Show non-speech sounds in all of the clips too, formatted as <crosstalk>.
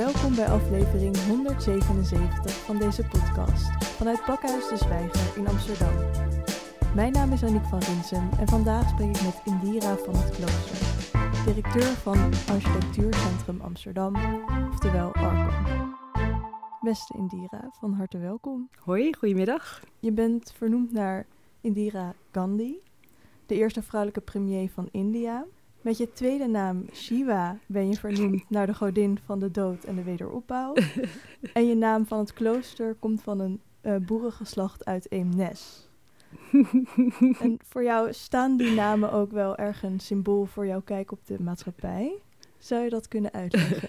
Welkom bij aflevering 177 van deze podcast vanuit Pakhuis de Zwijger in Amsterdam. Mijn naam is Aniek van Rinsum en vandaag spreek ik met Indira van het Klooster, directeur van Architectuurcentrum Amsterdam, oftewel ARCAM. Beste Indira, van harte welkom. Hoi, goedemiddag. Je bent vernoemd naar Indira Gandhi, de eerste vrouwelijke premier van India. Met je tweede naam Shiva ben je vernoemd naar de godin van de dood en de wederopbouw. <laughs> en je naam van het klooster komt van een uh, boerengeslacht uit Eemnes. <laughs> en voor jou staan die namen ook wel erg een symbool voor jouw kijk op de maatschappij. Zou je dat kunnen uitleggen?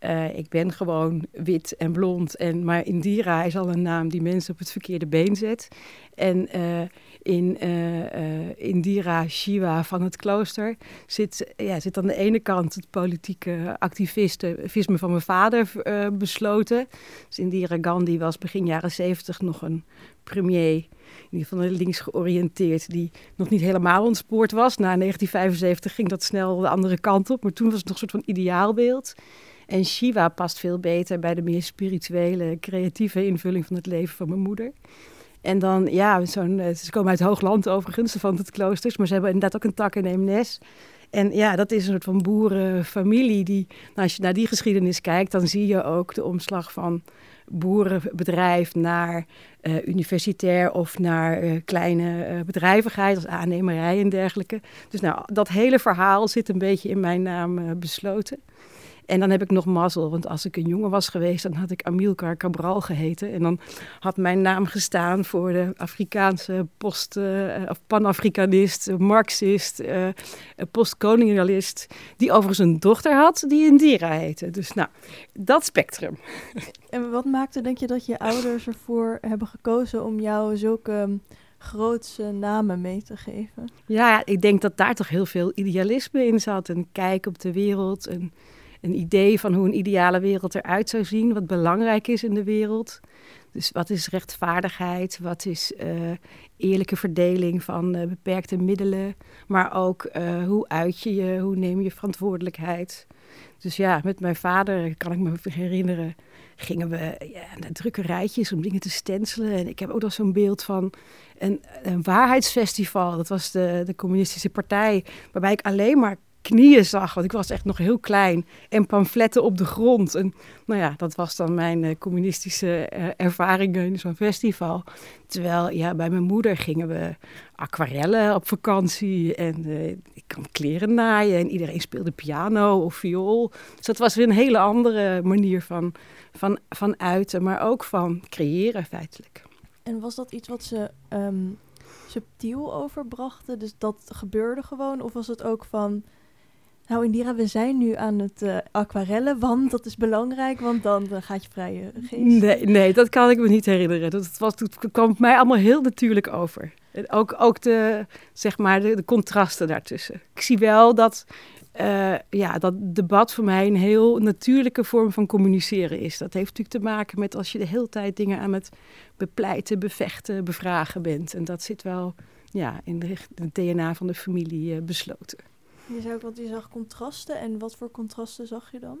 Uh, <laughs> ik ben gewoon wit en blond. En, maar Indira is al een naam die mensen op het verkeerde been zet. En uh, in uh, Indira Shiva van het klooster zit, ja, zit aan de ene kant het politieke activisme van mijn vader besloten. Dus Indira Gandhi was begin jaren zeventig nog een premier, in ieder geval links georiënteerd, die nog niet helemaal ontspoord was. Na 1975 ging dat snel de andere kant op, maar toen was het nog een soort van ideaalbeeld. En Shiva past veel beter bij de meer spirituele, creatieve invulling van het leven van mijn moeder. En dan, ja, zo'n, eh, ze komen uit Hoogland overigens, van het kloosters, maar ze hebben inderdaad ook een tak in Eemnes. En ja, dat is een soort van boerenfamilie die, nou, als je naar die geschiedenis kijkt, dan zie je ook de omslag van boerenbedrijf naar uh, universitair of naar uh, kleine bedrijvigheid als aannemerij en dergelijke. Dus nou, dat hele verhaal zit een beetje in mijn naam besloten. En dan heb ik nog mazzel, want als ik een jongen was geweest, dan had ik Amilcar Cabral geheten. En dan had mijn naam gestaan voor de Afrikaanse post- uh, of panafricanist, marxist, uh, postkolonialist, die overigens een dochter had die Indira heette. Dus nou, dat spectrum. <laughs> En wat maakte, denk je, dat je ouders ervoor hebben gekozen om jou zulke grootse namen mee te geven? Ja, ik denk dat daar toch heel veel idealisme in zat. Een kijk op de wereld, een een idee van hoe een ideale wereld eruit zou zien, wat belangrijk is in de wereld. Dus wat is rechtvaardigheid, wat is uh, eerlijke verdeling van uh, beperkte middelen, maar ook uh, hoe uit je je, hoe neem je verantwoordelijkheid. Dus ja, met mijn vader, kan ik me herinneren, gingen we ja, naar drukke rijtjes om dingen te stencelen. En ik heb ook nog zo'n beeld van een, een waarheidsfestival. Dat was de, de communistische partij, waarbij ik alleen maar knieën zag. Want ik was echt nog heel klein. En pamfletten op de grond. En nou ja, dat was dan mijn uh, communistische uh, ervaringen in zo'n festival. Terwijl ja, bij mijn moeder gingen we aquarellen op vakantie. En uh, ik kan kleren naaien. En iedereen speelde piano of viool. Dus dat was weer een hele andere manier van, van, van uiten. Maar ook van creëren feitelijk. En was dat iets wat ze... Um subtiel overbrachten. Dus dat gebeurde gewoon? Of was het ook van nou Indira, we zijn nu aan het uh, aquarellen, want dat is belangrijk, want dan gaat je vrije geest. Nee, nee, dat kan ik me niet herinneren. Dat, was, dat kwam mij allemaal heel natuurlijk over. Ook, ook de, zeg maar, de, contrasten daartussen. Ik zie wel dat, uh, ja, dat debat voor mij een heel natuurlijke vorm van communiceren is. Dat heeft natuurlijk te maken met als je de hele tijd dingen aan het bepleiten, bevechten, bevragen bent. En dat zit wel ja, in het DNA van de familie uh, besloten. Je zei ook, want je zag contrasten. En wat voor contrasten zag je dan?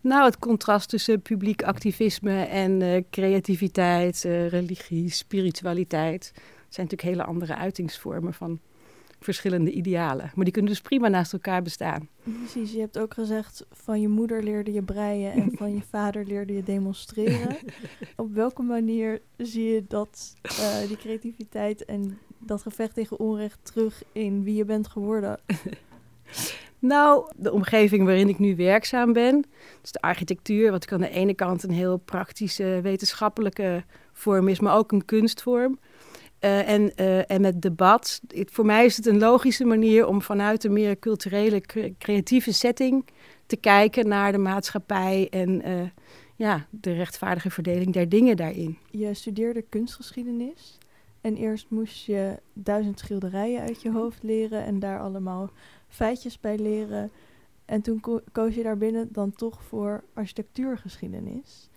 Nou, het contrast tussen publiek activisme en uh, creativiteit, uh, religie, spiritualiteit. Dat zijn natuurlijk hele andere uitingsvormen van verschillende idealen. Maar die kunnen dus prima naast elkaar bestaan. Precies, je hebt ook gezegd van je moeder leerde je breien en van je vader leerde je demonstreren. <laughs> Op welke manier zie je dat, uh, die creativiteit en dat gevecht tegen onrecht terug in wie je bent geworden? Nou, de omgeving waarin ik nu werkzaam ben, dus de architectuur, wat aan de ene kant een heel praktische, wetenschappelijke vorm is, maar ook een kunstvorm. Uh, en, uh, en met debat. Voor mij is het een logische manier om vanuit een meer culturele, creatieve setting te kijken naar de maatschappij en uh, ja, de rechtvaardige verdeling der dingen daarin. Je studeerde kunstgeschiedenis. En eerst moest je duizend schilderijen uit je hoofd leren en daar allemaal feitjes bij leren. En toen ko koos je daarbinnen dan toch voor architectuurgeschiedenis.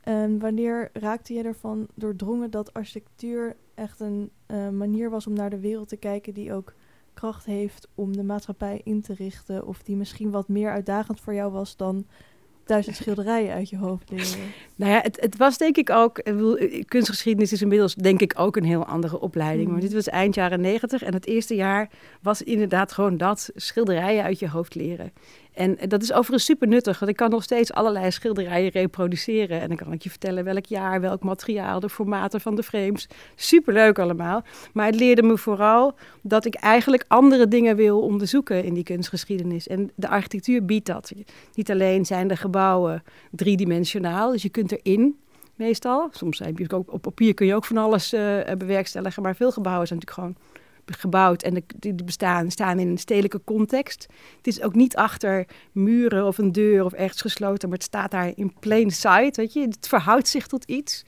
En wanneer raakte je ervan doordrongen dat architectuur echt een uh, manier was om naar de wereld te kijken die ook kracht heeft om de maatschappij in te richten? Of die misschien wat meer uitdagend voor jou was dan duizend schilderijen uit je hoofd leren. Nou ja, het, het was denk ik ook, ik bedoel, kunstgeschiedenis is inmiddels denk ik ook een heel andere opleiding. Maar Mm. dit was eind jaren negentig en het eerste jaar was inderdaad gewoon dat, schilderijen uit je hoofd leren. En dat is overigens super nuttig, want ik kan nog steeds allerlei schilderijen reproduceren. En dan kan ik je vertellen welk jaar, welk materiaal, de formaten van de frames. Superleuk allemaal. Maar het leerde me vooral dat ik eigenlijk andere dingen wil onderzoeken in die kunstgeschiedenis. En de architectuur biedt dat. Niet alleen zijn de gebouwen driedimensionaal, dus je kunt erin meestal. Soms je ook op papier kun je ook van alles eh, bewerkstelligen, maar veel gebouwen zijn natuurlijk gewoon gebouwd en die bestaan, staan in een stedelijke context. Het is ook niet achter muren of een deur of ergens gesloten, maar het staat daar in plain sight, weet je. Het verhoudt zich tot iets.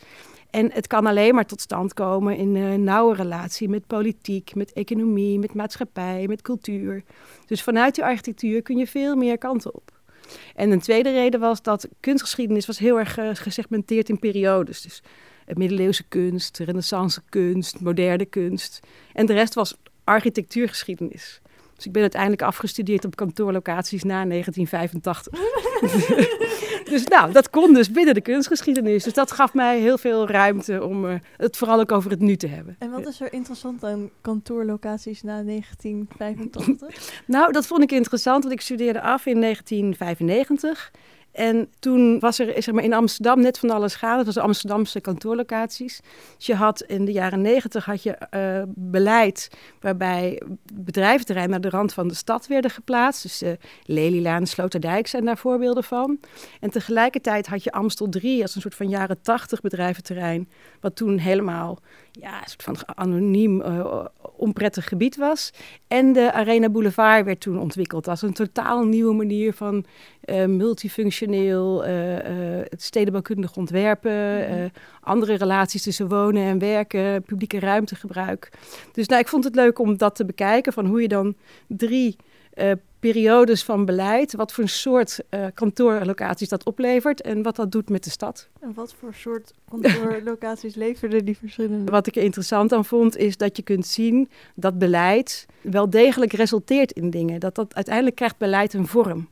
En het kan alleen maar tot stand komen in een nauwe relatie met politiek, met economie, met maatschappij, met cultuur. Dus vanuit die architectuur kun je veel meer kanten op. En een tweede reden was dat kunstgeschiedenis was heel erg uh, gesegmenteerd in periodes. Dus middeleeuwse kunst, renaissance kunst, moderne kunst. En de rest was architectuurgeschiedenis. Dus ik ben uiteindelijk afgestudeerd op kantoorlocaties na <laughs> 1985. dus nou, dat kon dus binnen de kunstgeschiedenis. Dus dat gaf mij heel veel ruimte om uh, het vooral ook over het nu te hebben. En wat is er interessant aan kantoorlocaties na 1985? <laughs> nou, dat vond ik interessant, want ik studeerde af in 1995. En toen was er zeg maar, in Amsterdam net van alles gaande. Het was de Amsterdamse kantoorlocaties. Dus je had in de jaren negentig had je uh, beleid waarbij bedrijventerreinen naar de rand van de stad werden geplaatst. Dus uh, Lelylaan, Sloterdijk zijn daar voorbeelden van. En tegelijkertijd had je Amstel 3 als een soort van jaren tachtig bedrijventerrein. Wat toen helemaal ja, een soort van anoniem, uh, onprettig gebied was. En de Arena Boulevard werd toen ontwikkeld als een totaal nieuwe manier van uh, multifunctioneel, uh, het stedenbouwkundig ontwerpen, mm-hmm. andere relaties tussen wonen en werken, publieke ruimtegebruik. Dus nou, ik vond het leuk om dat te bekijken, van hoe je dan drie periodes van beleid, wat voor een soort kantoorlocaties dat oplevert en wat dat doet met de stad. En wat voor soort kantoorlocaties <laughs> leverden die verschillende? Wat ik er interessant aan vond, is dat je kunt zien dat beleid wel degelijk resulteert in dingen. Dat dat uiteindelijk krijgt beleid een vorm.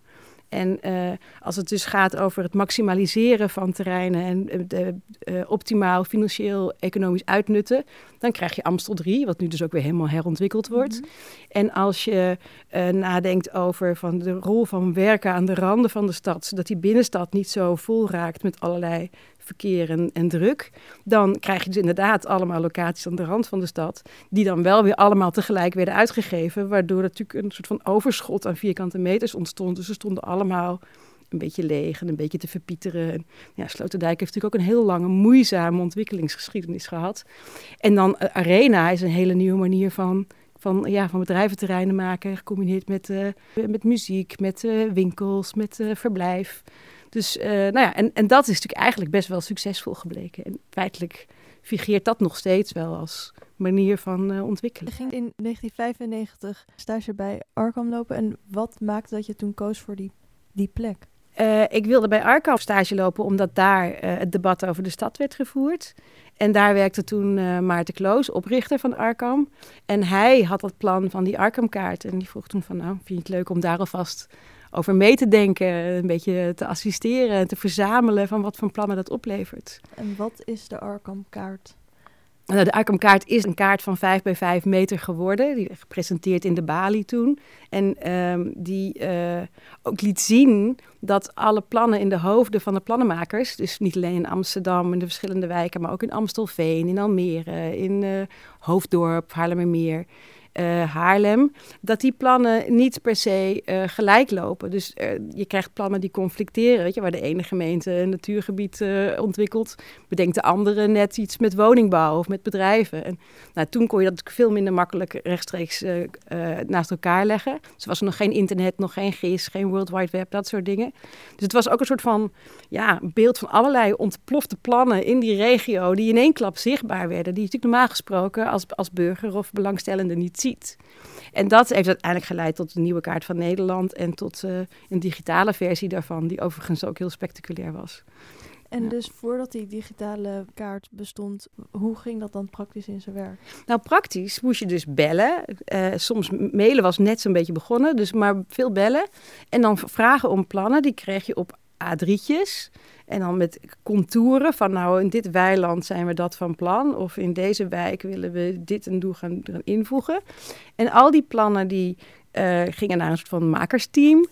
En uh, als het dus gaat over het maximaliseren van terreinen en de, uh, optimaal financieel economisch uitnutten, dan krijg je Amstel 3, wat nu dus ook weer helemaal herontwikkeld wordt. Mm-hmm. En als je uh, nadenkt over van de rol van werken aan de randen van de stad, zodat die binnenstad niet zo vol raakt met allerlei verkeer en, en, druk, dan krijg je dus inderdaad allemaal locaties aan de rand van de stad, die dan wel weer allemaal tegelijk werden uitgegeven, waardoor natuurlijk een soort van overschot aan vierkante meters ontstond. Dus ze stonden allemaal een beetje leeg en een beetje te verpieteren. En, ja, Sloterdijk heeft natuurlijk ook een heel lange, moeizame ontwikkelingsgeschiedenis gehad. En dan uh, Arena is een hele nieuwe manier van van, ja, van bedrijventerreinen maken, gecombineerd met, uh, met muziek, met uh, winkels, met verblijf. Dus nou ja, en, en dat is natuurlijk eigenlijk best wel succesvol gebleken. En feitelijk vigeert dat nog steeds wel als manier van uh, ontwikkelen. Je ging in 1995 stage bij Arkham lopen. En wat maakte dat je toen koos voor die, die plek? Uh, ik wilde bij Arkham stage lopen omdat daar uh, het debat over de stad werd gevoerd. En daar werkte toen uh, Maarten Kloos, oprichter van Arkham. En hij had dat plan van die Arkham-kaart. En die vroeg toen van, nou, vind je het leuk om daar alvast over mee te denken, een beetje te assisteren en te verzamelen van wat voor plannen dat oplevert. En wat is de Arkham-kaart? Nou, de Arkham-kaart is een kaart van 5 bij 5 meter geworden, die gepresenteerd in de Bali toen. En um, die uh, ook liet zien dat alle plannen in de hoofden van de plannenmakers, dus niet alleen in Amsterdam, in de verschillende wijken, maar ook in Amstelveen, in Almere, in uh, Hoofddorp, Haarlemmermeer, uh, Haarlem, dat die plannen niet per se uh, gelijk lopen. Dus uh, je krijgt plannen die conflicteren, weet je, waar de ene gemeente een natuurgebied ontwikkelt, bedenkt de andere net iets met woningbouw of met bedrijven. En nou, toen kon je dat veel minder makkelijk rechtstreeks naast elkaar leggen. Dus was er nog geen internet, nog geen GIS, geen World Wide Web, dat soort dingen. Dus het was ook een soort van ja, beeld van allerlei ontplofte plannen in die regio die in één klap zichtbaar werden, die je natuurlijk normaal gesproken als, als burger of belangstellende niet ziet. En dat heeft uiteindelijk geleid tot de nieuwe kaart van Nederland en tot uh, een digitale versie daarvan, die overigens ook heel spectaculair was. En ja. dus voordat die digitale kaart bestond, hoe ging dat dan praktisch in zijn werk? Nou, praktisch moest je dus bellen. Uh, soms mailen was net zo'n beetje begonnen, dus maar veel bellen. En dan vragen om plannen, die kreeg je op A3'tjes. En dan met contouren van nou in dit weiland zijn we dat van plan. Of in deze wijk willen we dit en doel gaan, gaan invoegen. En al die plannen die uh, gingen naar een soort van makersteam.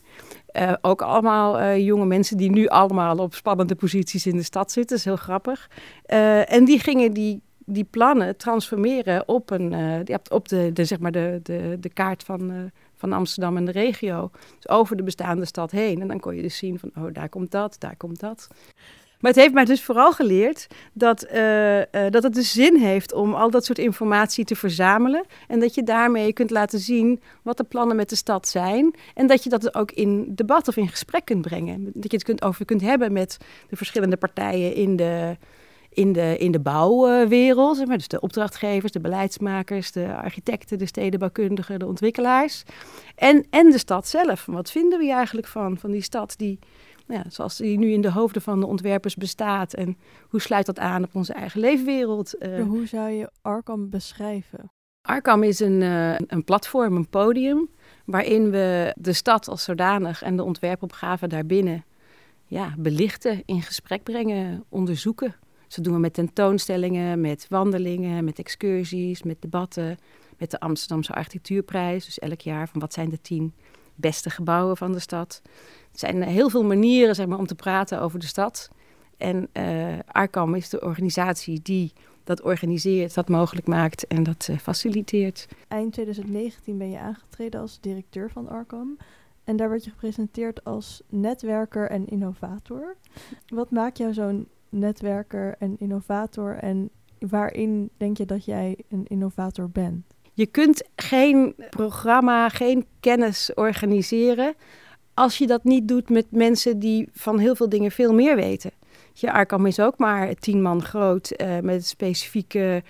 Uh, ook allemaal uh, jonge mensen die nu allemaal op spannende posities in de stad zitten. Dat is heel grappig. en die gingen die, die plannen transformeren op, een, op de, de, zeg maar de, de, de kaart van, van Amsterdam en de regio. Dus over de bestaande stad heen. En dan kon je dus zien van, oh, daar komt dat, daar komt dat. Maar het heeft mij dus vooral geleerd dat, uh, uh, dat het dus zin heeft om al dat soort informatie te verzamelen. En dat je daarmee kunt laten zien wat de plannen met de stad zijn. En dat je dat ook in debat of in gesprek kunt brengen. Dat je het kunt, over kunt hebben met de verschillende partijen in de, in de, in de bouwwereld. Dus de opdrachtgevers, de beleidsmakers, de architecten, de stedenbouwkundigen, de ontwikkelaars. En, en de stad zelf. Wat vinden we eigenlijk van, van die stad die, nou ja, zoals die nu in de hoofden van de ontwerpers bestaat? En hoe sluit dat aan op onze eigen leefwereld? Uh, hoe zou je Arkham beschrijven? Arkham is een, uh, een platform, een podium, waarin we de stad als zodanig en de ontwerpopgave daarbinnen ja, belichten, in gesprek brengen, onderzoeken. Dat doen we met tentoonstellingen, met wandelingen, met excursies, met debatten, met de Amsterdamse Architectuurprijs. Dus elk jaar van wat zijn de tien beste gebouwen van de stad. Er zijn heel veel manieren zeg maar, om te praten over de stad. En uh, is de organisatie die dat organiseert, dat mogelijk maakt en dat uh, faciliteert. Eind 2019 ben je aangetreden als directeur van Arkham. En daar werd je gepresenteerd als netwerker en innovator. Wat maakt jou zo'n netwerker en innovator? En waarin denk je dat jij een innovator bent? Je kunt geen programma, geen kennis organiseren als je dat niet doet met mensen die van heel veel dingen veel meer weten. Je Arkham is ook maar tien man groot uh, met specifieke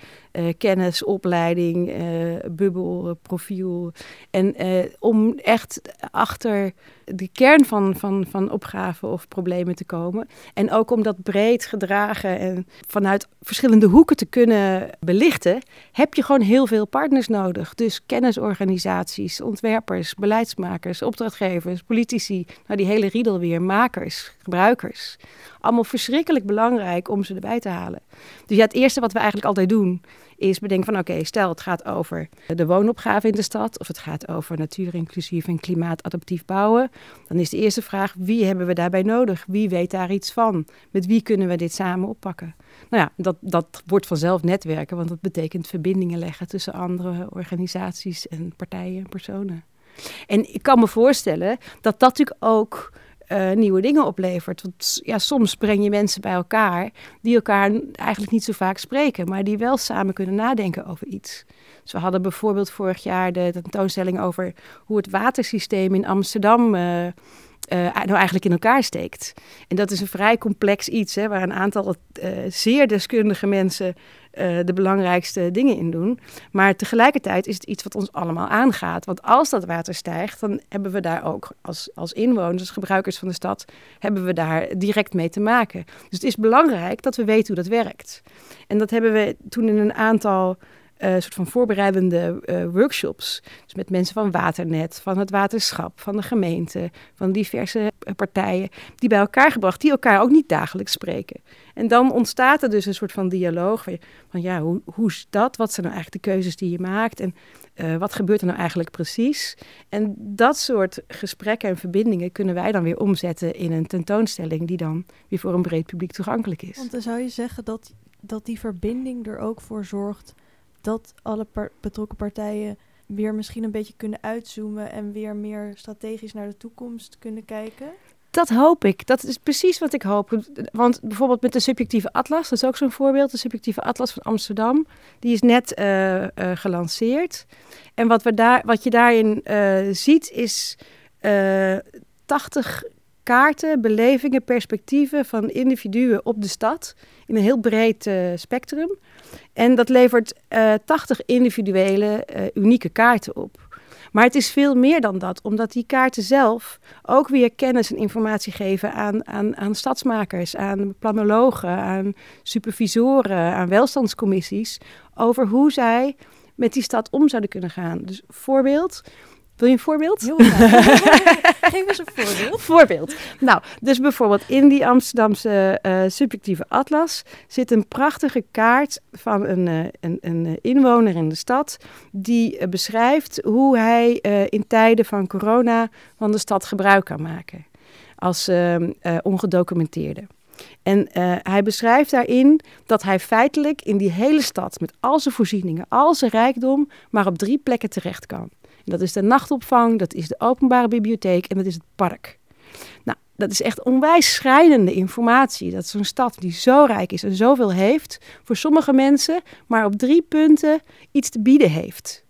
kennis, opleiding, uh, bubbel, profiel. En om echt achter de kern van, van, van opgaven of problemen te komen. En ook om dat breed gedragen en vanuit verschillende hoeken te kunnen belichten, heb je gewoon heel veel partners nodig. Dus kennisorganisaties, ontwerpers, beleidsmakers, opdrachtgevers, politici. Nou, die hele riedel weer, makers, gebruikers. Allemaal verschrikkelijk belangrijk om ze erbij te halen. Dus ja, het eerste wat we eigenlijk altijd doen, is bedenken van oké, stel het gaat over de woonopgave in de stad of het gaat over natuurinclusief en klimaatadaptief bouwen. Dan is de eerste vraag, wie hebben we daarbij nodig? Wie weet daar iets van? Met wie kunnen we dit samen oppakken? Nou ja, dat, dat wordt vanzelf netwerken, want dat betekent verbindingen leggen tussen andere organisaties en partijen en personen. En ik kan me voorstellen dat dat natuurlijk ook uh, nieuwe dingen oplevert. Want ja, soms breng je mensen bij elkaar die elkaar eigenlijk niet zo vaak spreken, maar die wel samen kunnen nadenken over iets. Dus we hadden bijvoorbeeld vorig jaar de tentoonstelling over hoe het watersysteem in Amsterdam. Uh, uh, nou eigenlijk in elkaar steekt. En dat is een vrij complex iets, hè, waar een aantal uh, zeer deskundige mensen uh, de belangrijkste dingen in doen. Maar tegelijkertijd is het iets wat ons allemaal aangaat. Want als dat water stijgt, dan hebben we daar ook als, als inwoners, als gebruikers van de stad, hebben we daar direct mee te maken. Dus het is belangrijk dat we weten hoe dat werkt. En dat hebben we toen in een aantal uh, soort van voorbereidende uh, workshops. Dus met mensen van Waternet, van het waterschap, van de gemeente, van diverse eh, partijen, die bij elkaar gebracht, die elkaar ook niet dagelijks spreken. En dan ontstaat er dus een soort van dialoog van ja, hoe, hoe is dat? Wat zijn nou eigenlijk de keuzes die je maakt? En wat gebeurt er nou eigenlijk precies? En dat soort gesprekken en verbindingen kunnen wij dan weer omzetten in een tentoonstelling die dan weer voor een breed publiek toegankelijk is. Want dan zou je zeggen dat, dat die verbinding er ook voor zorgt dat alle betrokken partijen weer misschien een beetje kunnen uitzoomen en weer meer strategisch naar de toekomst kunnen kijken? Dat hoop ik. Dat is precies wat ik hoop. Want bijvoorbeeld met de subjectieve atlas, dat is ook zo'n voorbeeld. De subjectieve atlas van Amsterdam, die is net uh, uh, gelanceerd. En wat, we daar, wat je daarin uh, ziet is 80 kaarten, belevingen, perspectieven van individuen op de stad in een heel breed spectrum. En dat levert uh, eh, 80 individuele uh, unieke kaarten op. Maar het is veel meer dan dat, omdat die kaarten zelf ook weer kennis en informatie geven aan, aan, aan stadsmakers, aan planologen, aan supervisoren, aan welstandscommissies, over hoe zij met die stad om zouden kunnen gaan. Dus voorbeeld, Wil je een voorbeeld? Heel. <laughs> Geef eens een voorbeeld. Voorbeeld. Nou, dus bijvoorbeeld in die Amsterdamse uh, subjectieve atlas zit een prachtige kaart van een, uh, een, een, inwoner in de stad die uh, beschrijft hoe hij in tijden van corona van de stad gebruik kan maken als ehm, ongedocumenteerde. En hij beschrijft daarin dat hij feitelijk in die hele stad met al zijn voorzieningen, al zijn rijkdom, maar op drie plekken terecht kan. Dat is de nachtopvang, dat is de openbare bibliotheek en dat is het park. Nou, dat is echt onwijs schrijnende informatie. Dat zo'n stad die zo rijk is en zoveel heeft, voor sommige mensen maar op drie punten iets te bieden heeft.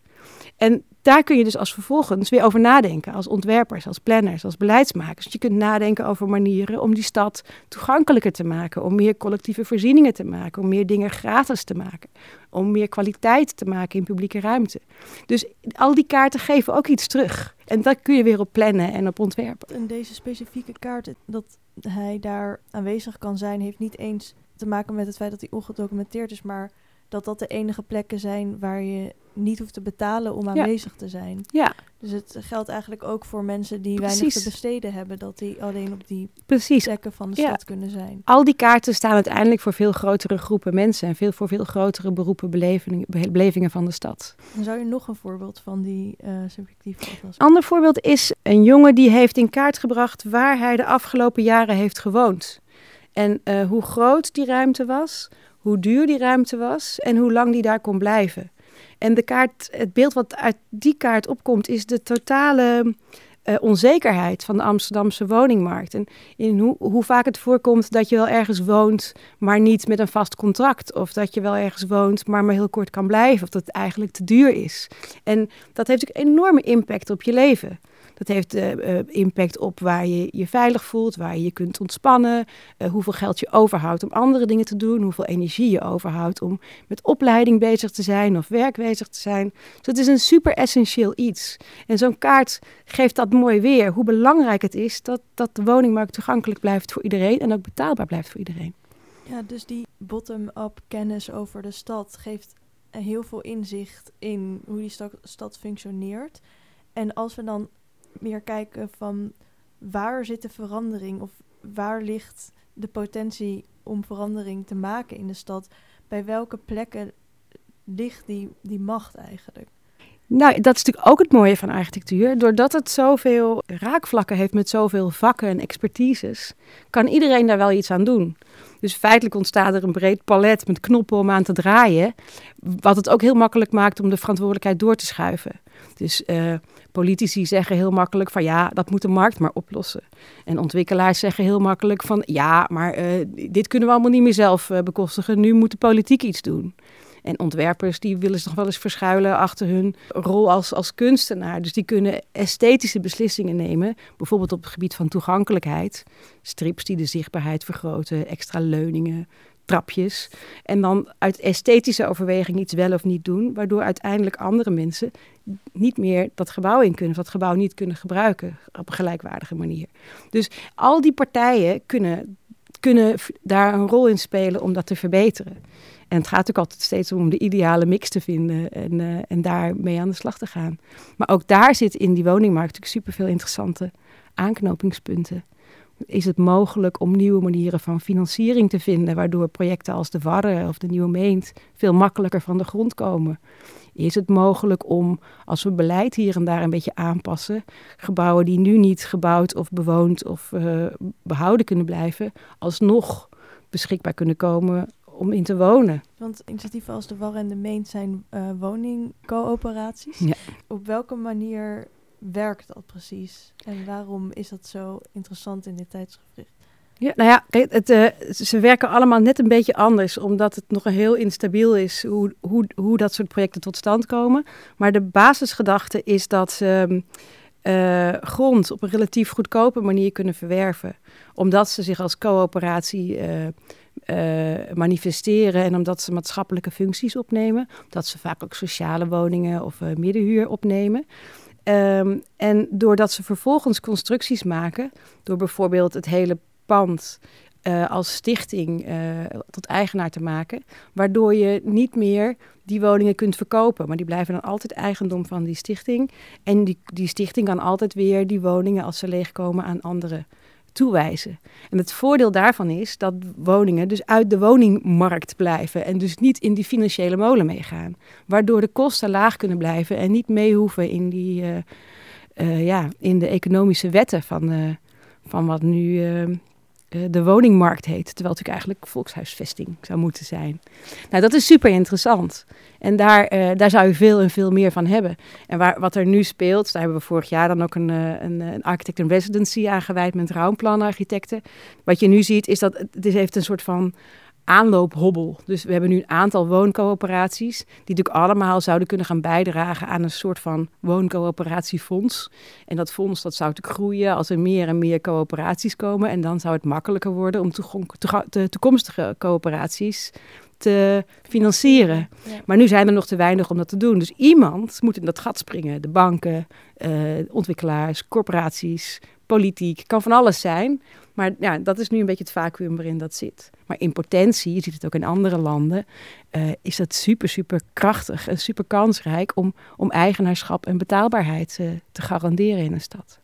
En daar kun je dus als vervolgens weer over nadenken. Als ontwerpers, als planners, als beleidsmakers. Je kunt nadenken over manieren om die stad toegankelijker te maken. Om meer collectieve voorzieningen te maken. Om meer dingen gratis te maken. Om meer kwaliteit te maken in publieke ruimte. Dus al die kaarten geven ook iets terug. En dat kun je weer op plannen en op ontwerpen. En deze specifieke kaart, dat hij daar aanwezig kan zijn, heeft niet eens te maken met het feit dat hij ongedocumenteerd is, maar dat dat de enige plekken zijn waar je niet hoeft te betalen om aanwezig te zijn. Ja. Dus het geldt eigenlijk ook voor mensen die weinig te besteden hebben, dat die alleen op die Precies. plekken van de stad kunnen zijn. Al die kaarten staan uiteindelijk voor veel grotere groepen mensen en veel, voor veel grotere beroepen, belevingen, belevingen van de stad. Dan zou je nog een voorbeeld van die uh, subjectieve atlas? Ander voorbeeld is een jongen die heeft in kaart gebracht waar hij de afgelopen jaren heeft gewoond. En uh, hoe groot die ruimte was, hoe duur die ruimte was en hoe lang die daar kon blijven. En de kaart, het beeld wat uit die kaart opkomt, is de totale uh, onzekerheid van de Amsterdamse woningmarkt. En in hoe, hoe vaak het voorkomt dat je wel ergens woont, maar niet met een vast contract. Of dat je wel ergens woont, maar maar heel kort kan blijven. Of dat het eigenlijk te duur is. En dat heeft natuurlijk enorme impact op je leven. Dat heeft uh, impact op waar je je veilig voelt, waar je je kunt ontspannen, uh, hoeveel geld je overhoudt om andere dingen te doen, hoeveel energie je overhoudt om met opleiding bezig te zijn of werk bezig te zijn. Dus het is een super essentieel iets. En zo'n kaart geeft dat mooi weer, hoe belangrijk het is dat, dat de woningmarkt toegankelijk blijft voor iedereen en ook betaalbaar blijft voor iedereen. Ja, dus die bottom-up kennis over de stad geeft heel veel inzicht in hoe die stad functioneert. En als we dan meer kijken van waar zit de verandering of waar ligt de potentie om verandering te maken in de stad? Bij welke plekken ligt die, die macht eigenlijk? Nou, dat is natuurlijk ook het mooie van architectuur. Doordat het zoveel raakvlakken heeft met zoveel vakken en expertises, kan iedereen daar wel iets aan doen. Dus feitelijk ontstaat er een breed palet met knoppen om aan te draaien, wat het ook heel makkelijk maakt om de verantwoordelijkheid door te schuiven. Dus uh, Politici zeggen heel makkelijk van ja, dat moet de markt maar oplossen. En ontwikkelaars zeggen heel makkelijk van ja, maar uh, dit kunnen we allemaal niet meer zelf uh, bekostigen. Nu moet de politiek iets doen. En ontwerpers die willen zich nog wel eens verschuilen achter hun rol als, als kunstenaar. Dus die kunnen esthetische beslissingen nemen. Bijvoorbeeld op het gebied van toegankelijkheid. Strips die de zichtbaarheid vergroten, extra leuningen, trapjes. En dan uit esthetische overweging iets wel of niet doen, waardoor uiteindelijk andere mensen niet meer dat gebouw in kunnen, of dat gebouw niet kunnen gebruiken op een gelijkwaardige manier. Dus al die partijen kunnen, kunnen daar een rol in spelen om dat te verbeteren. En het gaat ook altijd steeds om de ideale mix te vinden en, uh, en daarmee aan de slag te gaan. Maar ook daar zit in die woningmarkt natuurlijk superveel interessante aanknopingspunten is het mogelijk om nieuwe manieren van financiering te vinden, waardoor projecten als de Warre of de Nieuwe Meent veel makkelijker van de grond komen? Is het mogelijk om, als we beleid hier en daar een beetje aanpassen, gebouwen die nu niet gebouwd of bewoond of uh, behouden kunnen blijven, alsnog beschikbaar kunnen komen om in te wonen. Want initiatieven als de Warre en de Meent zijn uh, woningcoöperaties. Ja. Op welke manier werkt dat precies? En waarom is dat zo interessant in dit tijdschrift? Ja, nou ja, het, uh, ze werken allemaal net een beetje anders, omdat het nog heel instabiel is hoe, hoe, hoe dat soort projecten tot stand komen. Maar de basisgedachte is dat ze uh, grond op een relatief goedkope manier kunnen verwerven, omdat ze zich als coöperatie uh, manifesteren en omdat ze maatschappelijke functies opnemen, dat ze vaak ook sociale woningen of middenhuur opnemen. Um, en doordat ze vervolgens constructies maken, door bijvoorbeeld het hele pand uh, als stichting uh, tot eigenaar te maken. Waardoor je niet meer die woningen kunt verkopen. Maar die blijven dan altijd eigendom van die stichting. En die, die stichting kan altijd weer die woningen, als ze leegkomen, aan anderen toewijzen. En het voordeel daarvan is dat woningen dus uit de woningmarkt blijven en dus niet in die financiële molen meegaan. Waardoor de kosten laag kunnen blijven en niet mee hoeven in, die, uh, uh, ja, in de economische wetten van, uh, van wat nu eh, de woningmarkt heet. Terwijl het natuurlijk eigenlijk volkshuisvesting zou moeten zijn. Nou, dat is super interessant. En daar, uh, daar zou je veel en veel meer van hebben. En waar, wat er nu speelt, daar hebben we vorig jaar dan ook een, eh, een, een architect in residency aangeweid met rouwplanarchitecten. Wat je nu ziet is dat het heeft een soort van aanloophobbel. Dus we hebben nu een aantal wooncoöperaties die natuurlijk allemaal zouden kunnen gaan bijdragen aan een soort van wooncoöperatiefonds. En dat fonds dat zou natuurlijk groeien als er meer en meer coöperaties komen. En dan zou het makkelijker worden om toekomstige coöperaties te financieren. Maar nu zijn er nog te weinig om dat te doen. Dus iemand moet in dat gat springen. De banken, uh, ontwikkelaars, corporaties, politiek, kan van alles zijn. Maar ja, dat is nu een beetje het vacuüm waarin dat zit. Maar in potentie, je ziet het ook in andere landen, uh, is dat super, super krachtig en super kansrijk om, om eigenaarschap en betaalbaarheid uh, te garanderen in een stad.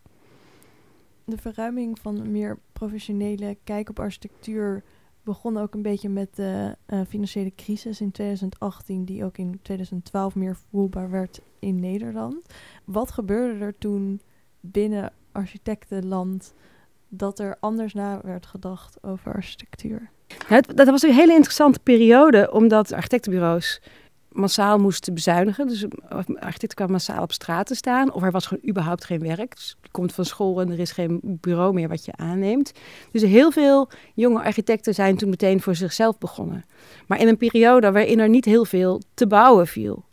De verruiming van een meer professionele kijk op architectuur begon ook een beetje met de uh, financiële crisis in 2018, die ook in 2012 meer voelbaar werd in Nederland. Wat gebeurde er toen binnen architectenland dat er anders na werd gedacht over architectuur? dat was een hele interessante periode, omdat architectenbureaus massaal moesten bezuinigen. Dus architecten kwamen massaal op straat te staan. Of er was gewoon überhaupt geen werk. Dus je komt van school en er is geen bureau meer wat je aanneemt. Dus heel veel jonge architecten zijn toen meteen voor zichzelf begonnen. Maar in een periode waarin er niet heel veel te bouwen viel.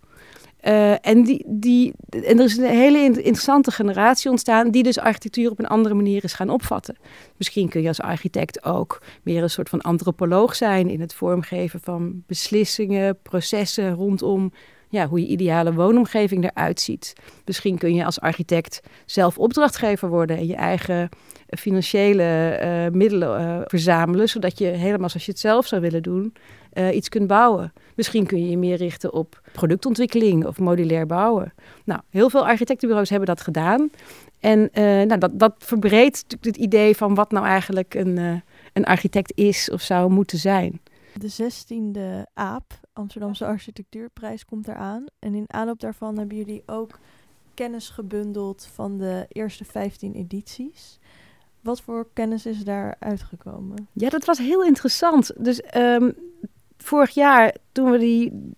Uh, en, die, die, en er is een hele interessante generatie ontstaan die dus architectuur op een andere manier is gaan opvatten. Misschien kun je als architect ook meer een soort van antropoloog zijn in het vormgeven van beslissingen, processen rondom ja, hoe je ideale woonomgeving eruit ziet. Misschien kun je als architect zelf opdrachtgever worden en je eigen financiële uh, middelen uh, verzamelen, zodat je helemaal zoals je het zelf zou willen doen, uh, iets kunt bouwen. Misschien kun je je meer richten op productontwikkeling of modulair bouwen. Nou, heel veel architectenbureaus hebben dat gedaan. En nou, dat, dat verbreedt het idee van wat nou eigenlijk een, een architect is of zou moeten zijn. De 16e AAP, Amsterdamse Architectuurprijs, komt eraan. En in aanloop daarvan hebben jullie ook kennis gebundeld van de eerste 15 edities. Wat voor kennis is daar uitgekomen? Ja, dat was heel interessant. Dus um, vorig jaar, toen we die,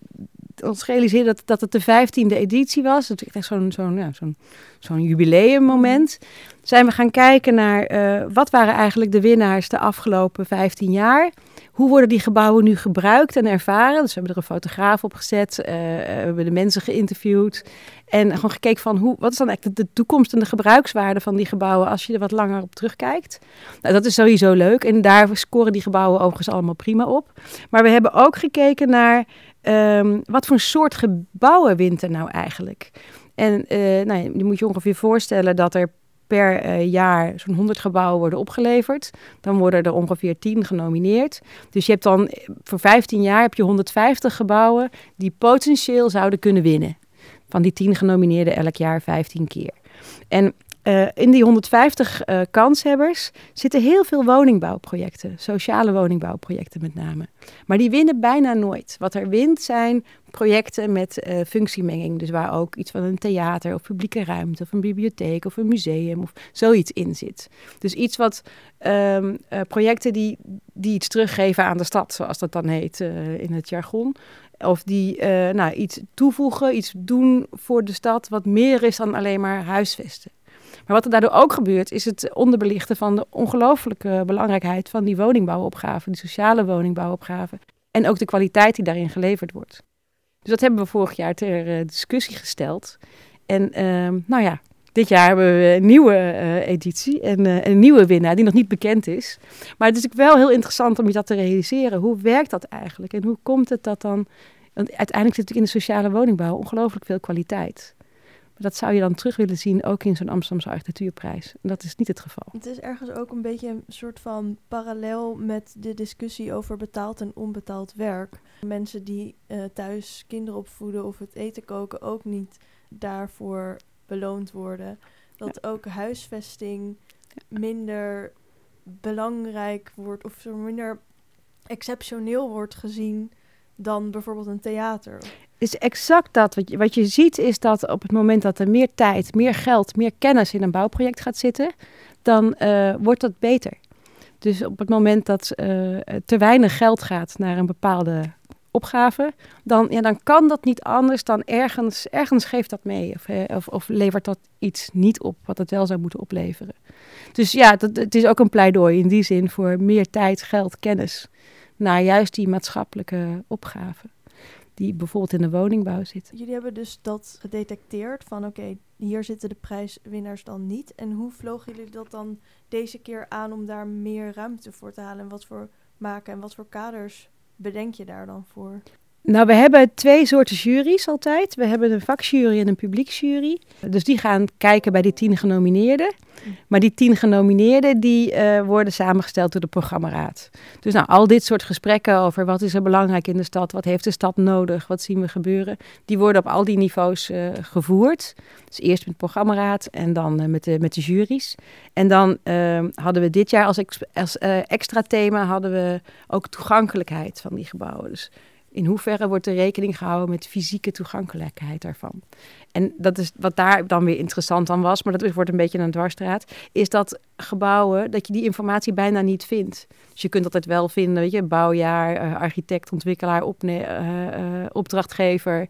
ons realiseerden dat, dat het de vijftiende editie was, dat is echt zo'n zo'n ja, zo'n zo'n jubileummoment, zijn we gaan kijken naar uh, wat waren eigenlijk de winnaars de afgelopen 15 jaar hoe worden die gebouwen nu gebruikt en ervaren? Dus we hebben er een fotograaf op gezet, uh, we hebben de mensen geïnterviewd. En gewoon gekeken van hoe, wat is dan eigenlijk de toekomst en de gebruikswaarde van die gebouwen als je er wat langer op terugkijkt. Nou, dat is sowieso leuk. En daar scoren die gebouwen overigens allemaal prima op. Maar we hebben ook gekeken naar um, wat voor soort gebouwen wint er nou eigenlijk. En uh, nou, je moet je ongeveer voorstellen dat er per uh, jaar zo'n 100 gebouwen worden opgeleverd. Dan worden er ongeveer 10 genomineerd. Dus je hebt dan voor 15 jaar heb je 150 gebouwen die potentieel zouden kunnen winnen. Van die 10 genomineerden elk jaar 15 keer. En uh, in die 150 uh, kanshebbers zitten heel veel woningbouwprojecten, sociale woningbouwprojecten met name. Maar die winnen bijna nooit. Wat er wint zijn projecten met uh, functiemenging, dus waar ook iets van een theater of publieke ruimte of een bibliotheek of een museum of zoiets in zit. Dus iets wat um, projecten die, die iets teruggeven aan de stad, zoals dat dan heet in het jargon. Of die nou, iets toevoegen, iets doen voor de stad wat meer is dan alleen maar huisvesten. Maar wat er daardoor ook gebeurt, is het onderbelichten van de ongelooflijke belangrijkheid van die woningbouwopgave, die sociale woningbouwopgave. En ook de kwaliteit die daarin geleverd wordt. Dus dat hebben we vorig jaar ter uh, discussie gesteld. En uh, nou ja, dit jaar hebben we een nieuwe uh, editie en uh, een nieuwe winnaar die nog niet bekend is. Maar het is wel heel interessant om je dat te realiseren. Hoe werkt dat eigenlijk? En hoe komt het dat dan... Want uiteindelijk zit natuurlijk in de sociale woningbouw ongelooflijk veel kwaliteit. dat zou je dan terug willen zien ook in zo'n Amsterdamse architectuurprijs. En dat is niet het geval. Het is ergens ook een beetje een soort van parallel met de discussie over betaald en onbetaald werk. Mensen die uh, thuis kinderen opvoeden of het eten koken ook niet daarvoor beloond worden. Dat ook huisvesting minder belangrijk wordt of minder exceptioneel wordt gezien dan bijvoorbeeld een theater. Is exact dat. Wat je, wat je ziet is dat op het moment dat er meer tijd, meer geld, meer kennis in een bouwproject gaat zitten, dan uh, wordt dat beter. Dus op het moment dat uh, te weinig geld gaat naar een bepaalde opgave, dan, ja, dan kan dat niet anders dan ergens, ergens geeft dat mee. Of, of, of levert dat iets niet op wat het wel zou moeten opleveren. Dus ja, dat, het is ook een pleidooi in die zin voor meer tijd, geld, kennis naar juist die maatschappelijke opgave die bijvoorbeeld in de woningbouw zit. Jullie hebben dus dat gedetecteerd van oké, hier zitten de prijswinnaars dan niet. En hoe vlogen jullie dat dan deze keer aan om daar meer ruimte voor te halen? En wat voor maken en wat voor kaders bedenk je daar dan voor? Nou, we hebben twee soorten juries altijd. We hebben een vakjury en een publieksjury. Dus die gaan kijken bij die tien genomineerden. Maar die tien genomineerden die uh, worden samengesteld door de programmaraad. Dus nou, al dit soort gesprekken over wat is er belangrijk in de stad, wat heeft de stad nodig, wat zien we gebeuren, die worden op al die niveaus uh, gevoerd. Dus eerst met de programmaraad en dan uh, met, de, met de juries. En dan ehm, hadden we dit jaar als, als extra thema hadden we ook toegankelijkheid van die gebouwen. Dus in hoeverre wordt er rekening gehouden met fysieke toegankelijkheid daarvan? En dat is wat daar dan weer interessant aan was, maar dat wordt een beetje een dwarsstraat, is dat gebouwen, dat je die informatie bijna niet vindt. Dus je kunt altijd wel vinden, weet je, bouwjaar, uh, architect, ontwikkelaar, uh, uh, opdrachtgever,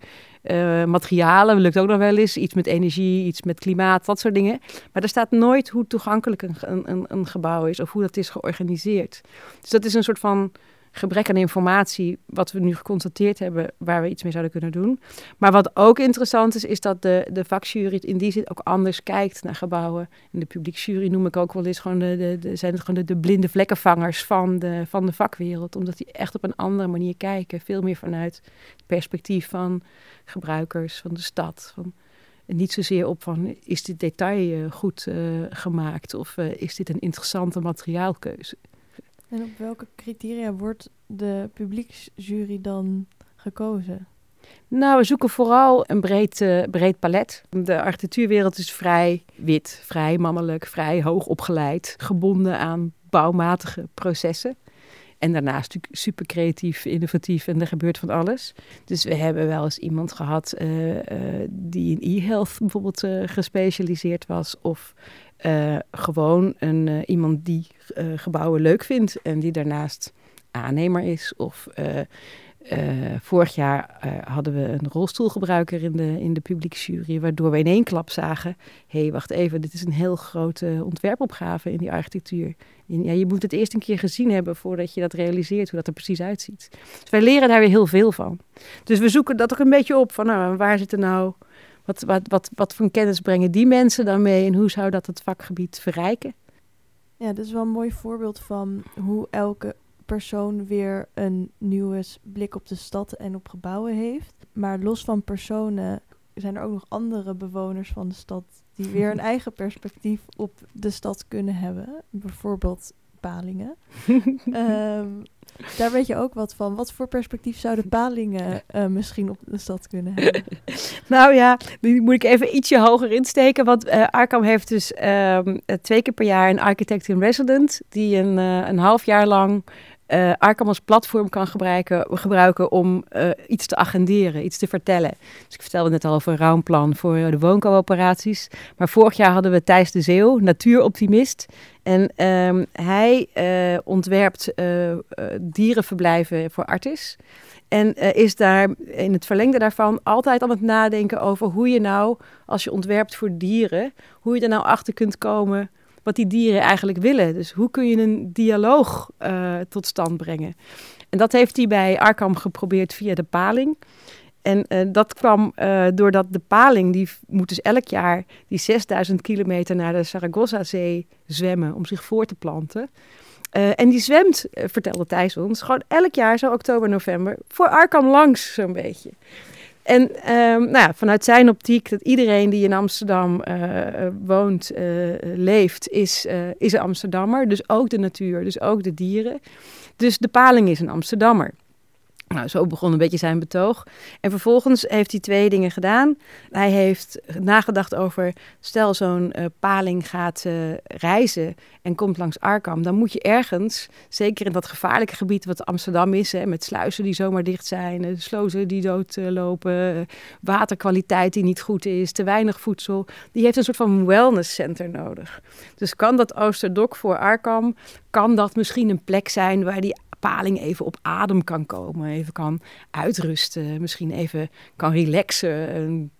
materialen, lukt ook nog wel eens, iets met energie, iets met klimaat, dat soort dingen. Maar er staat nooit hoe toegankelijk een, een, een gebouw is of hoe dat is georganiseerd. Dus dat is een soort van gebrek aan informatie, wat we nu geconstateerd hebben, waar we iets mee zouden kunnen doen. Maar wat ook interessant is, is dat de, de vakjury in die zin ook anders kijkt naar gebouwen. In de publieksjury noem ik ook wel eens gewoon de, de, zijn gewoon de, de, blinde vlekkenvangers van de, van de vakwereld. Omdat die echt op een andere manier kijken. Veel meer vanuit het perspectief van gebruikers, van de stad. Van, en niet zozeer op van, is dit detail uh, goed uh, gemaakt of uh, is dit een interessante materiaalkeuze. En op welke criteria wordt de publieksjury dan gekozen? Nou, we zoeken vooral een breed, uh, breed palet. De architectuurwereld is vrij wit, vrij mannelijk, vrij hoog opgeleid, gebonden aan bouwmatige processen. En daarnaast natuurlijk super creatief, innovatief en er gebeurt van alles. Dus we hebben wel eens iemand gehad uh, uh, die in e-health bijvoorbeeld gespecialiseerd was. Of uh, gewoon een, uh, iemand die uh, gebouwen leuk vindt en die daarnaast aannemer is. Of vorig jaar hadden we een rolstoelgebruiker in de, in de publieksjury, waardoor we in één klap zagen: hé, hey, wacht even, dit is een heel grote ontwerpopgave in die architectuur. Ja, je moet het eerst een keer gezien hebben voordat je dat realiseert, hoe dat er precies uitziet. Dus wij leren daar weer heel veel van. Dus we zoeken dat ook een beetje op van nou, waar zitten nou wat, wat, wat, wat voor kennis brengen die mensen dan mee en hoe zou dat het vakgebied verrijken? Ja, dat is wel een mooi voorbeeld van hoe elke persoon weer een nieuwe blik op de stad en op gebouwen heeft. Maar los van personen zijn er ook nog andere bewoners van de stad die <laughs> weer een eigen perspectief op de stad kunnen hebben. Bijvoorbeeld Palingen. um, <laughs> daar weet je ook wat van. Wat voor perspectief zouden Palingen uh, misschien op de stad kunnen <laughs> hebben? nou ja, die moet ik even ietsje hoger insteken. Want uh, Arkham heeft dus um, twee keer per jaar een architect in resident... die een, een half jaar lang uh, Arkham als platform kan gebruiken, gebruiken om uh, iets te agenderen, iets te vertellen. Dus ik vertelde net al over een ruimplan voor de wooncoöperaties. Maar vorig jaar hadden we Thijs de Zeeuw, natuuroptimist. En um, hij uh, ontwerpt dierenverblijven voor artis. En is daar in het verlengde daarvan altijd aan het nadenken over hoe je nou, als je ontwerpt voor dieren, hoe je er nou achter kunt komen wat die dieren eigenlijk willen. Dus hoe kun je een dialoog uh, tot stand brengen? En dat heeft hij bij Arkham geprobeerd via de paling. En uh, dat kwam uh, doordat de paling, die moet dus elk jaar die 6000 kilometer naar de Zaragoza-zee zwemmen om zich voor te planten. En die zwemt, vertelde Thijs ons, gewoon elk jaar, zo oktober, november, voor Arkham langs zo'n beetje. En ehm, nou ja, vanuit zijn optiek dat iedereen die in Amsterdam woont, leeft, is, is een Amsterdammer. Dus ook de natuur, dus ook de dieren. Dus de paling is een Amsterdammer. Nou, zo begon een beetje zijn betoog. En vervolgens heeft hij twee dingen gedaan. Hij heeft nagedacht over, stel zo'n uh, paling gaat uh, reizen en komt langs Arkam, dan moet je ergens, zeker in dat gevaarlijke gebied wat Amsterdam is, hè, met sluizen die zomaar dicht zijn, uh, slozen die doodlopen, waterkwaliteit die niet goed is, te weinig voedsel, die heeft een soort van wellness center nodig. Dus kan dat Oosterdok voor Arkam, kan dat misschien een plek zijn waar die paling even op adem kan komen, even kan uitrusten, misschien even kan relaxen,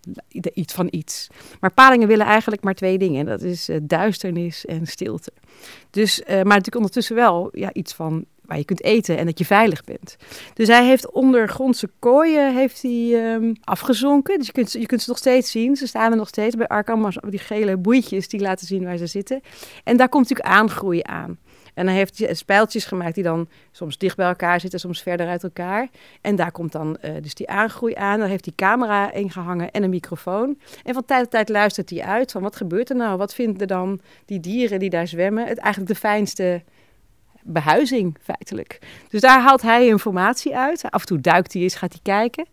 iets van iets. Maar palingen willen eigenlijk maar twee dingen, dat is uh, duisternis en stilte. Dus, uh, maar natuurlijk ondertussen wel ja, iets van waar je kunt eten en dat je veilig bent. Dus hij heeft ondergrondse kooien heeft hij, um, afgezonken. Dus je kunt, je kunt ze nog steeds zien. Ze staan er nog steeds bij Arkham, die gele boeitjes die laten zien waar ze zitten. En daar komt natuurlijk aangroei aan. En dan heeft hij spijltjes gemaakt die dan soms dicht bij elkaar zitten, soms verder uit elkaar. En daar komt dan uh, dus die aangroei aan. Daar heeft die camera ingehangen en een microfoon. En van tijd tot tijd luistert hij uit van wat gebeurt er nou? Wat vinden dan die dieren die daar zwemmen? Het eigenlijk de fijnste behuizing, feitelijk. Dus daar haalt hij informatie uit. Af en toe duikt hij eens, gaat hij kijken.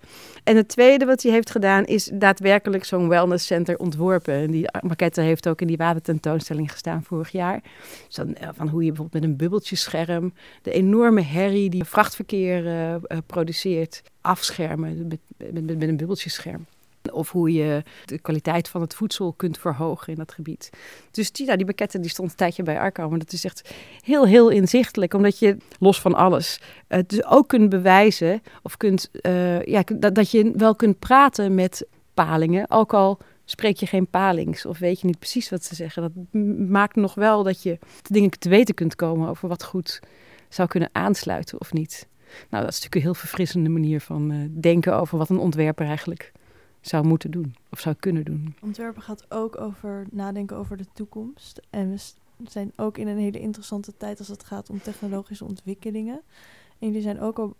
En het tweede wat hij heeft gedaan is daadwerkelijk zo'n wellness center ontworpen. En die maquette heeft ook in die watertentoonstelling gestaan vorig jaar. Dus dan, eh, van hoe je bijvoorbeeld met een bubbeltjescherm de enorme herrie die vrachtverkeer uh, produceert afschermen met, met, met een bubbeltjescherm. Of hoe je de kwaliteit van het voedsel kunt verhogen in dat gebied. Dus die, nou, die pakketten die stond een tijdje bij Arco. Maar dat is echt heel, heel inzichtelijk. Omdat je, los van alles, het dus ook kunt bewijzen. Of kunt, uh, ja, dat, dat je wel kunt praten met palingen. Ook al spreek je geen palings of weet je niet precies wat ze zeggen. Dat maakt nog wel dat je dingen te weten kunt komen over wat goed zou kunnen aansluiten of niet. Nou, dat is natuurlijk een heel verfrissende manier van uh, denken over wat een ontwerper eigenlijk zou moeten doen of zou kunnen doen. Ontwerpen gaat ook over nadenken over de toekomst. En we zijn ook in een hele interessante tijd als het gaat om technologische ontwikkelingen. En jullie zijn ook al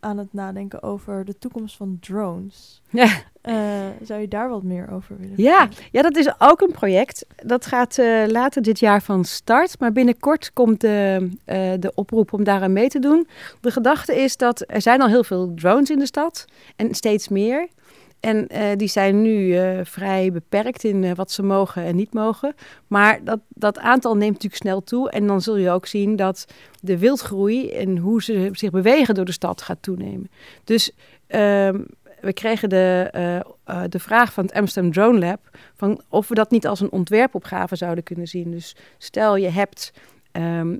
aan het nadenken over de toekomst van drones. Ja. Uh, zou je daar wat meer over willen ja, ja, dat is ook een project. Dat gaat uh, later dit jaar van start. Maar binnenkort komt de, uh, de oproep om daaraan mee te doen. De gedachte is dat er zijn al heel veel drones in de stad. En steeds meer. En uh, die zijn nu uh, vrij beperkt in uh, wat ze mogen en niet mogen. Maar dat, dat aantal neemt natuurlijk snel toe. En dan zul je ook zien dat de wildgroei en hoe ze zich bewegen door de stad gaat toenemen. Dus ehm, we kregen de, de vraag van het Amsterdam Drone Lab... Van of we dat niet als een ontwerpopgave zouden kunnen zien. Dus stel je hebt um,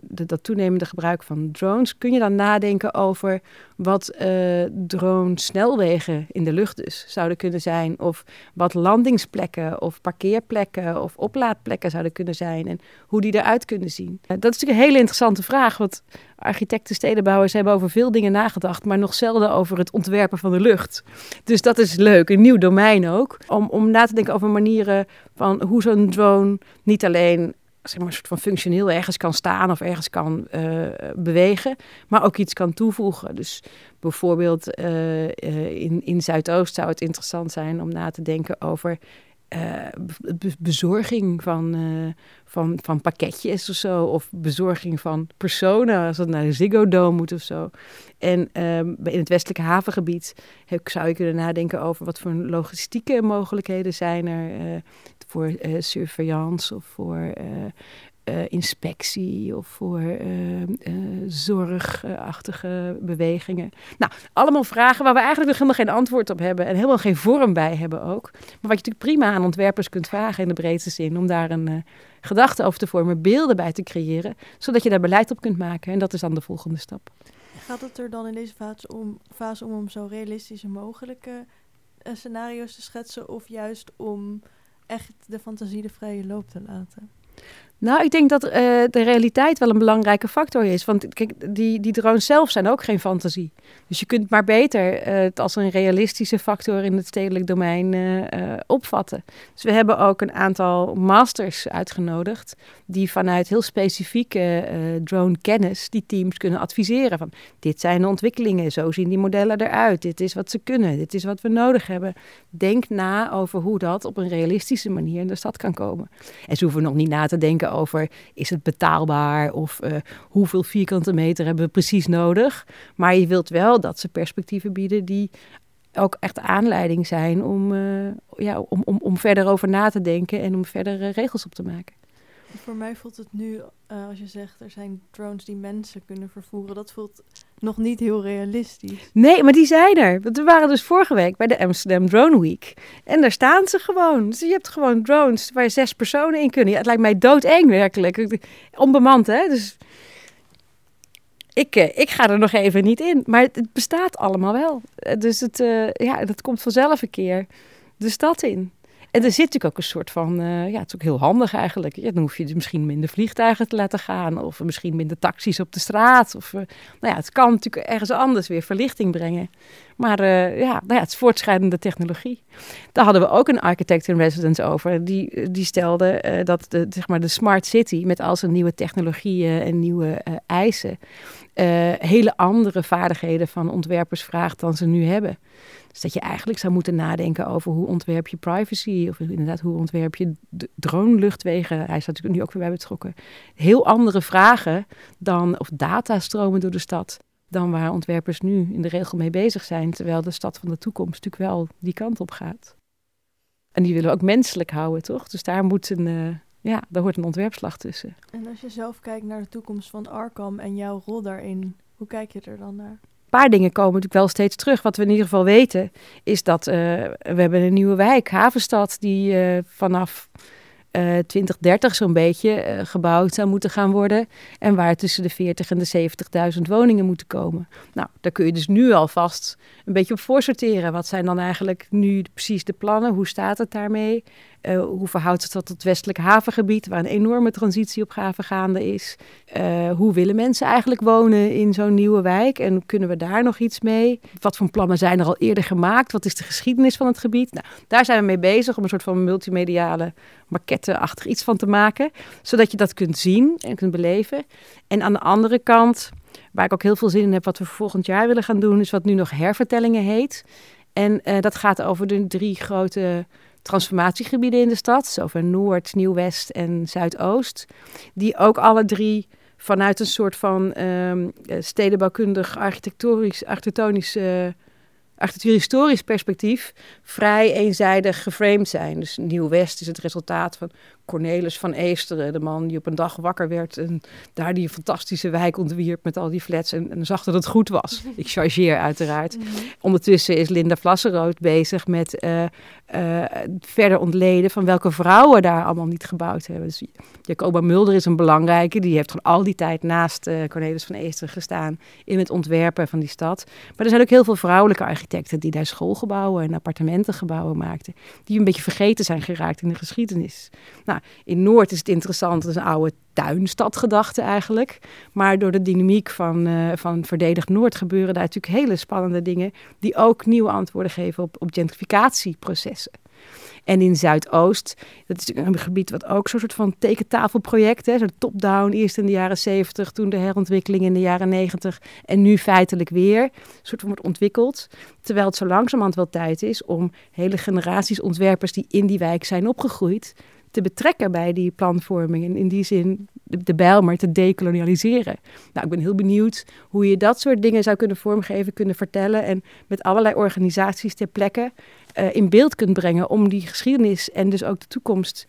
de, dat toenemende gebruik van drones, kun je dan nadenken over wat uh, drone-snelwegen in de lucht dus zouden kunnen zijn, of wat landingsplekken of parkeerplekken of oplaadplekken zouden kunnen zijn en hoe die eruit kunnen zien. Uh, dat is natuurlijk een hele interessante vraag, want architecten, stedenbouwers hebben over veel dingen nagedacht, maar nog zelden over het ontwerpen van de lucht. Dus dat is leuk, een nieuw domein ook, om, om na te denken over manieren van hoe zo'n drone niet alleen zeg maar, soort van functioneel ergens kan staan of ergens kan uh, bewegen, maar ook iets kan toevoegen. Dus bijvoorbeeld uh, in, in Zuidoost zou het interessant zijn om na te denken over bezorging van, van, van pakketjes of zo. Of bezorging van personen als het naar de Ziggo Dome moet of zo. En um, in het westelijke havengebied heb, zou je kunnen nadenken over wat voor logistieke mogelijkheden zijn er voor uh, surveillance of voor inspectie of voor zorgachtige bewegingen. Nou, allemaal vragen waar we eigenlijk nog helemaal geen antwoord op hebben en helemaal geen vorm bij hebben ook. Maar wat je natuurlijk prima aan ontwerpers kunt vragen in de breedste zin om daar een gedachte over te vormen, beelden bij te creëren, zodat je daar beleid op kunt maken. En dat is dan de volgende stap. Gaat het er dan in deze fase om, fase om, om zo realistisch mogelijke scenario's te schetsen of juist om echt de fantasie de vrije loop te laten? Nou, ik denk dat uh, de realiteit wel een belangrijke factor is. Want kijk, die, die drones zelf zijn ook geen fantasie. Dus je kunt maar beter uh, het als een realistische factor in het stedelijk domein uh, opvatten. Dus we hebben ook een aantal masters uitgenodigd. die vanuit heel specifieke drone-kennis die teams kunnen adviseren. Van dit zijn de ontwikkelingen, zo zien die modellen eruit. Dit is wat ze kunnen, dit is wat we nodig hebben. Denk na over hoe dat op een realistische manier in de stad kan komen. En ze hoeven nog niet na te denken over is het betaalbaar of uh, hoeveel vierkante meter hebben we precies nodig. Maar je wilt wel dat ze perspectieven bieden die ook echt aanleiding zijn om, uh, ja, om, om, om verder over na te denken en om verder uh, regels op te maken. Voor mij voelt het nu, uh, als je zegt er zijn drones die mensen kunnen vervoeren, dat voelt nog niet heel realistisch. Nee, maar die zijn er. Want we waren dus vorige week bij de Amsterdam Drone Week. En daar staan ze gewoon. Dus je hebt gewoon drones waar zes personen in kunnen. Het lijkt mij doodeng werkelijk. Onbemand, hè? Dus ik, uh, ik ga er nog even niet in. Maar het, bestaat allemaal wel. Dus het, uh, ja, dat komt vanzelf een keer de stad in. En er zit natuurlijk ook een soort van, uh, ja, het is ook heel handig eigenlijk. Ja, dan hoef je dus misschien minder vliegtuigen te laten gaan, of misschien minder taxis op de straat. Of, uh, nou ja, het kan natuurlijk ergens anders weer verlichting brengen. Maar uh, ja, nou ja, het is voortschrijdende technologie. Daar hadden we ook een architect in residence over. Die, die stelde dat de, zeg maar de smart city met al zijn nieuwe technologieën en nieuwe eisen... hele andere vaardigheden van ontwerpers vraagt dan ze nu hebben. Dus dat je eigenlijk zou moeten nadenken over hoe ontwerp je privacy, of inderdaad hoe ontwerp je drone-luchtwegen. Hij staat natuurlijk nu ook weer bij betrokken. Heel andere vragen dan, of datastromen door de stad, dan waar ontwerpers nu in de regel mee bezig zijn. Terwijl de stad van de toekomst natuurlijk wel die kant op gaat. En die willen we ook menselijk houden, toch? Dus daar moet een, uh, ja, daar hoort een ontwerpslag tussen. En als je zelf kijkt naar de toekomst van Arkham en jouw rol daarin, hoe kijk je er dan naar? Paar dingen komen natuurlijk wel steeds terug. Wat we in ieder geval weten is dat uh, we hebben een nieuwe wijk, Havenstad, die uh, vanaf uh, 2030 zo'n beetje gebouwd zou moeten gaan worden. En waar tussen de 40 en de 70.000 woningen moeten komen. Nou, daar kun je dus nu alvast een beetje op voorsorteren. Wat zijn dan eigenlijk nu precies de plannen? Hoe staat het daarmee? Uh, hoe verhoudt het tot het westelijk havengebied, waar een enorme transitie op haven gaande is? Hoe willen mensen eigenlijk wonen in zo'n nieuwe wijk? En kunnen we daar nog iets mee? Wat voor plannen zijn er al eerder gemaakt? Wat is de geschiedenis van het gebied? Nou, daar zijn we mee bezig om een soort van multimediale maquette-achtig iets van te maken. Zodat je dat kunt zien en kunt beleven. En aan de andere kant, waar ik ook heel veel zin in heb, wat we volgend jaar willen gaan doen, is wat nu nog hervertellingen heet. En uh, dat gaat over de drie grote transformatiegebieden in de stad, zowel Noord, Nieuw-West en Zuidoost, die ook alle drie vanuit een soort van um, stedenbouwkundig architectonisch, architectonisch, uh, architectuur-historisch perspectief vrij eenzijdig geframed zijn. Dus Nieuw-West is het resultaat van Cornelis van Eesteren, de man die op een dag wakker werd en daar die fantastische wijk ontwierp met al die flats en, en zag dat het goed was. <laughs> Ik chargeer uiteraard. Mhm. Ondertussen is Linda Vlasserood bezig met uh, uh, verder ontleden van welke vrouwen daar allemaal niet gebouwd hebben. Dus Jacoba Mulder is een belangrijke, die heeft gewoon al die tijd naast uh, Cornelis van Eesteren gestaan in het ontwerpen van die stad. Maar er zijn ook heel veel vrouwelijke architecten die daar schoolgebouwen en appartementengebouwen maakten, die een beetje vergeten zijn geraakt in de geschiedenis. Nou, in Noord is het interessant, het is een oude tuinstadgedachte eigenlijk. Maar door de dynamiek van, uh, van Verdedigd Noord gebeuren daar natuurlijk hele spannende dingen... die ook nieuwe antwoorden geven op, op gentrificatieprocessen. En in Zuidoost, dat is een gebied wat ook zo'n soort van tekentafelproject is. Zo'n top-down, eerst in de jaren 70, toen de herontwikkeling in de jaren 90 en nu feitelijk weer. Soort van wordt ontwikkeld. Terwijl het zo langzamerhand wel tijd is om hele generaties ontwerpers die in die wijk zijn opgegroeid te betrekken bij die planvorming. En in die zin de, de Bijlmer te dekolonialiseren. Nou, ik ben heel benieuwd hoe je dat soort dingen zou kunnen vormgeven, kunnen vertellen. En met allerlei organisaties ter plekke uh, in beeld kunt brengen om die geschiedenis en dus ook de toekomst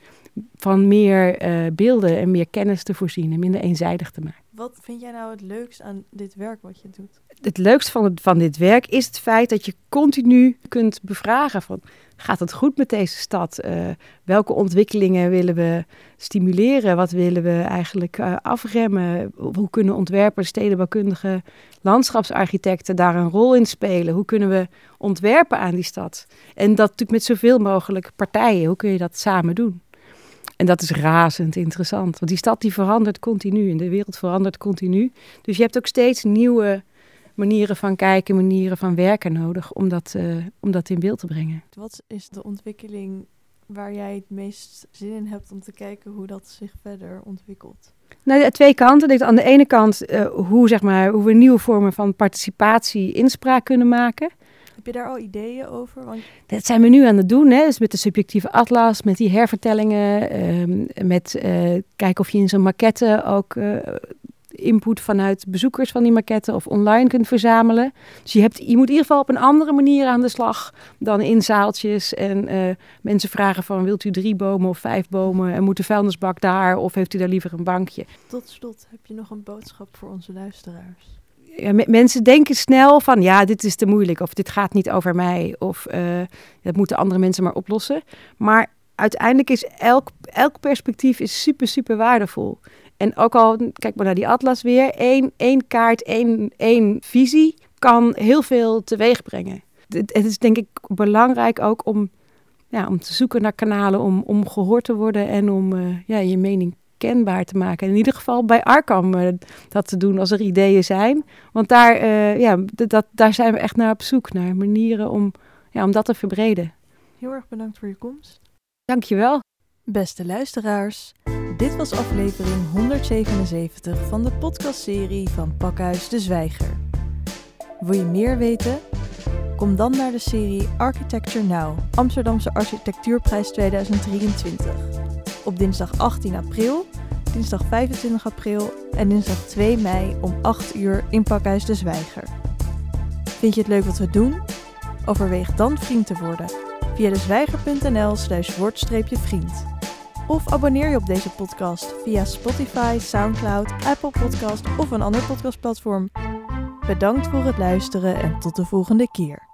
van meer uh, beelden en meer kennis te voorzien en minder eenzijdig te maken. Wat vind jij nou het leukst aan dit werk wat je doet? Het leukst van, van dit werk is het feit dat je continu kunt bevragen van gaat het goed met deze stad? Uh, welke ontwikkelingen willen we stimuleren? Wat willen we eigenlijk uh, afremmen? Hoe kunnen ontwerpers, stedenbouwkundigen, landschapsarchitecten daar een rol in spelen? Hoe kunnen we ontwerpen aan die stad? En dat natuurlijk met zoveel mogelijk partijen. Hoe kun je dat samen doen? En dat is razend interessant. Want die stad die verandert continu en de wereld verandert continu. Dus je hebt ook steeds nieuwe manieren van kijken, manieren van werken nodig om dat, uh, om dat in beeld te brengen. Wat is de ontwikkeling waar jij het meest zin in hebt om te kijken hoe dat zich verder ontwikkelt? Nou, twee kanten. Aan de ene kant uh, hoe, zeg maar, hoe we nieuwe vormen van participatie, inspraak kunnen maken. Heb je daar al ideeën over? Want... Dat zijn we nu aan het doen, hè? Dus met de subjectieve atlas, met die hervertellingen, um, met uh, kijken of je in zo'n maquette ook uh, input vanuit bezoekers van die maquette of online kunt verzamelen. Dus je, hebt, je moet in ieder geval op een andere manier aan de slag dan in zaaltjes. En uh, mensen vragen van wilt u drie bomen of vijf bomen en moet de vuilnisbak daar of heeft u daar liever een bankje? Tot slot, heb je nog een boodschap voor onze luisteraars? Mensen denken snel van ja, dit is te moeilijk of dit gaat niet over mij of uh, dat moeten andere mensen maar oplossen. Maar uiteindelijk is elk, elk perspectief is super, super waardevol. En ook al, kijk maar naar die atlas weer, één, één kaart, één, één visie kan heel veel teweeg brengen. Het, het is denk ik belangrijk ook om, ja, om te zoeken naar kanalen om, om gehoord te worden en om uh, ja, je mening kenbaar te maken. En in ieder geval bij Arkham uh, dat te doen als er ideeën zijn. Want daar, uh, ja, dat, daar zijn we echt naar op zoek, naar manieren om, ja, om dat te verbreden. Heel erg bedankt voor je komst. Dankjewel. Beste luisteraars, dit was aflevering 177 van de podcastserie van Pakhuis de Zwijger. Wil je meer weten? Kom dan naar de serie Architecture Now, Amsterdamse Architectuurprijs 2023. Op dinsdag 18 april, dinsdag 25 april en dinsdag 2 mei om 8 uur in Pakhuis de Zwijger. Vind je het leuk wat we doen? Overweeg dan vriend te worden via dezwijger.nl slash word-vriend. Of abonneer je op deze podcast via Spotify, Soundcloud, Apple Podcast of een ander podcastplatform. Bedankt voor het luisteren en tot de volgende keer.